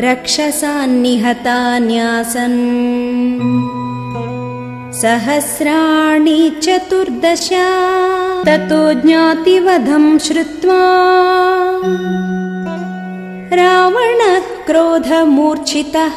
रक्षसान्निहतान्यासन्। सहस्राणि चतुर्दश। ततो ज्ञातिवधम् श्रुत्वा। रावणः क्रोधमूर्छितः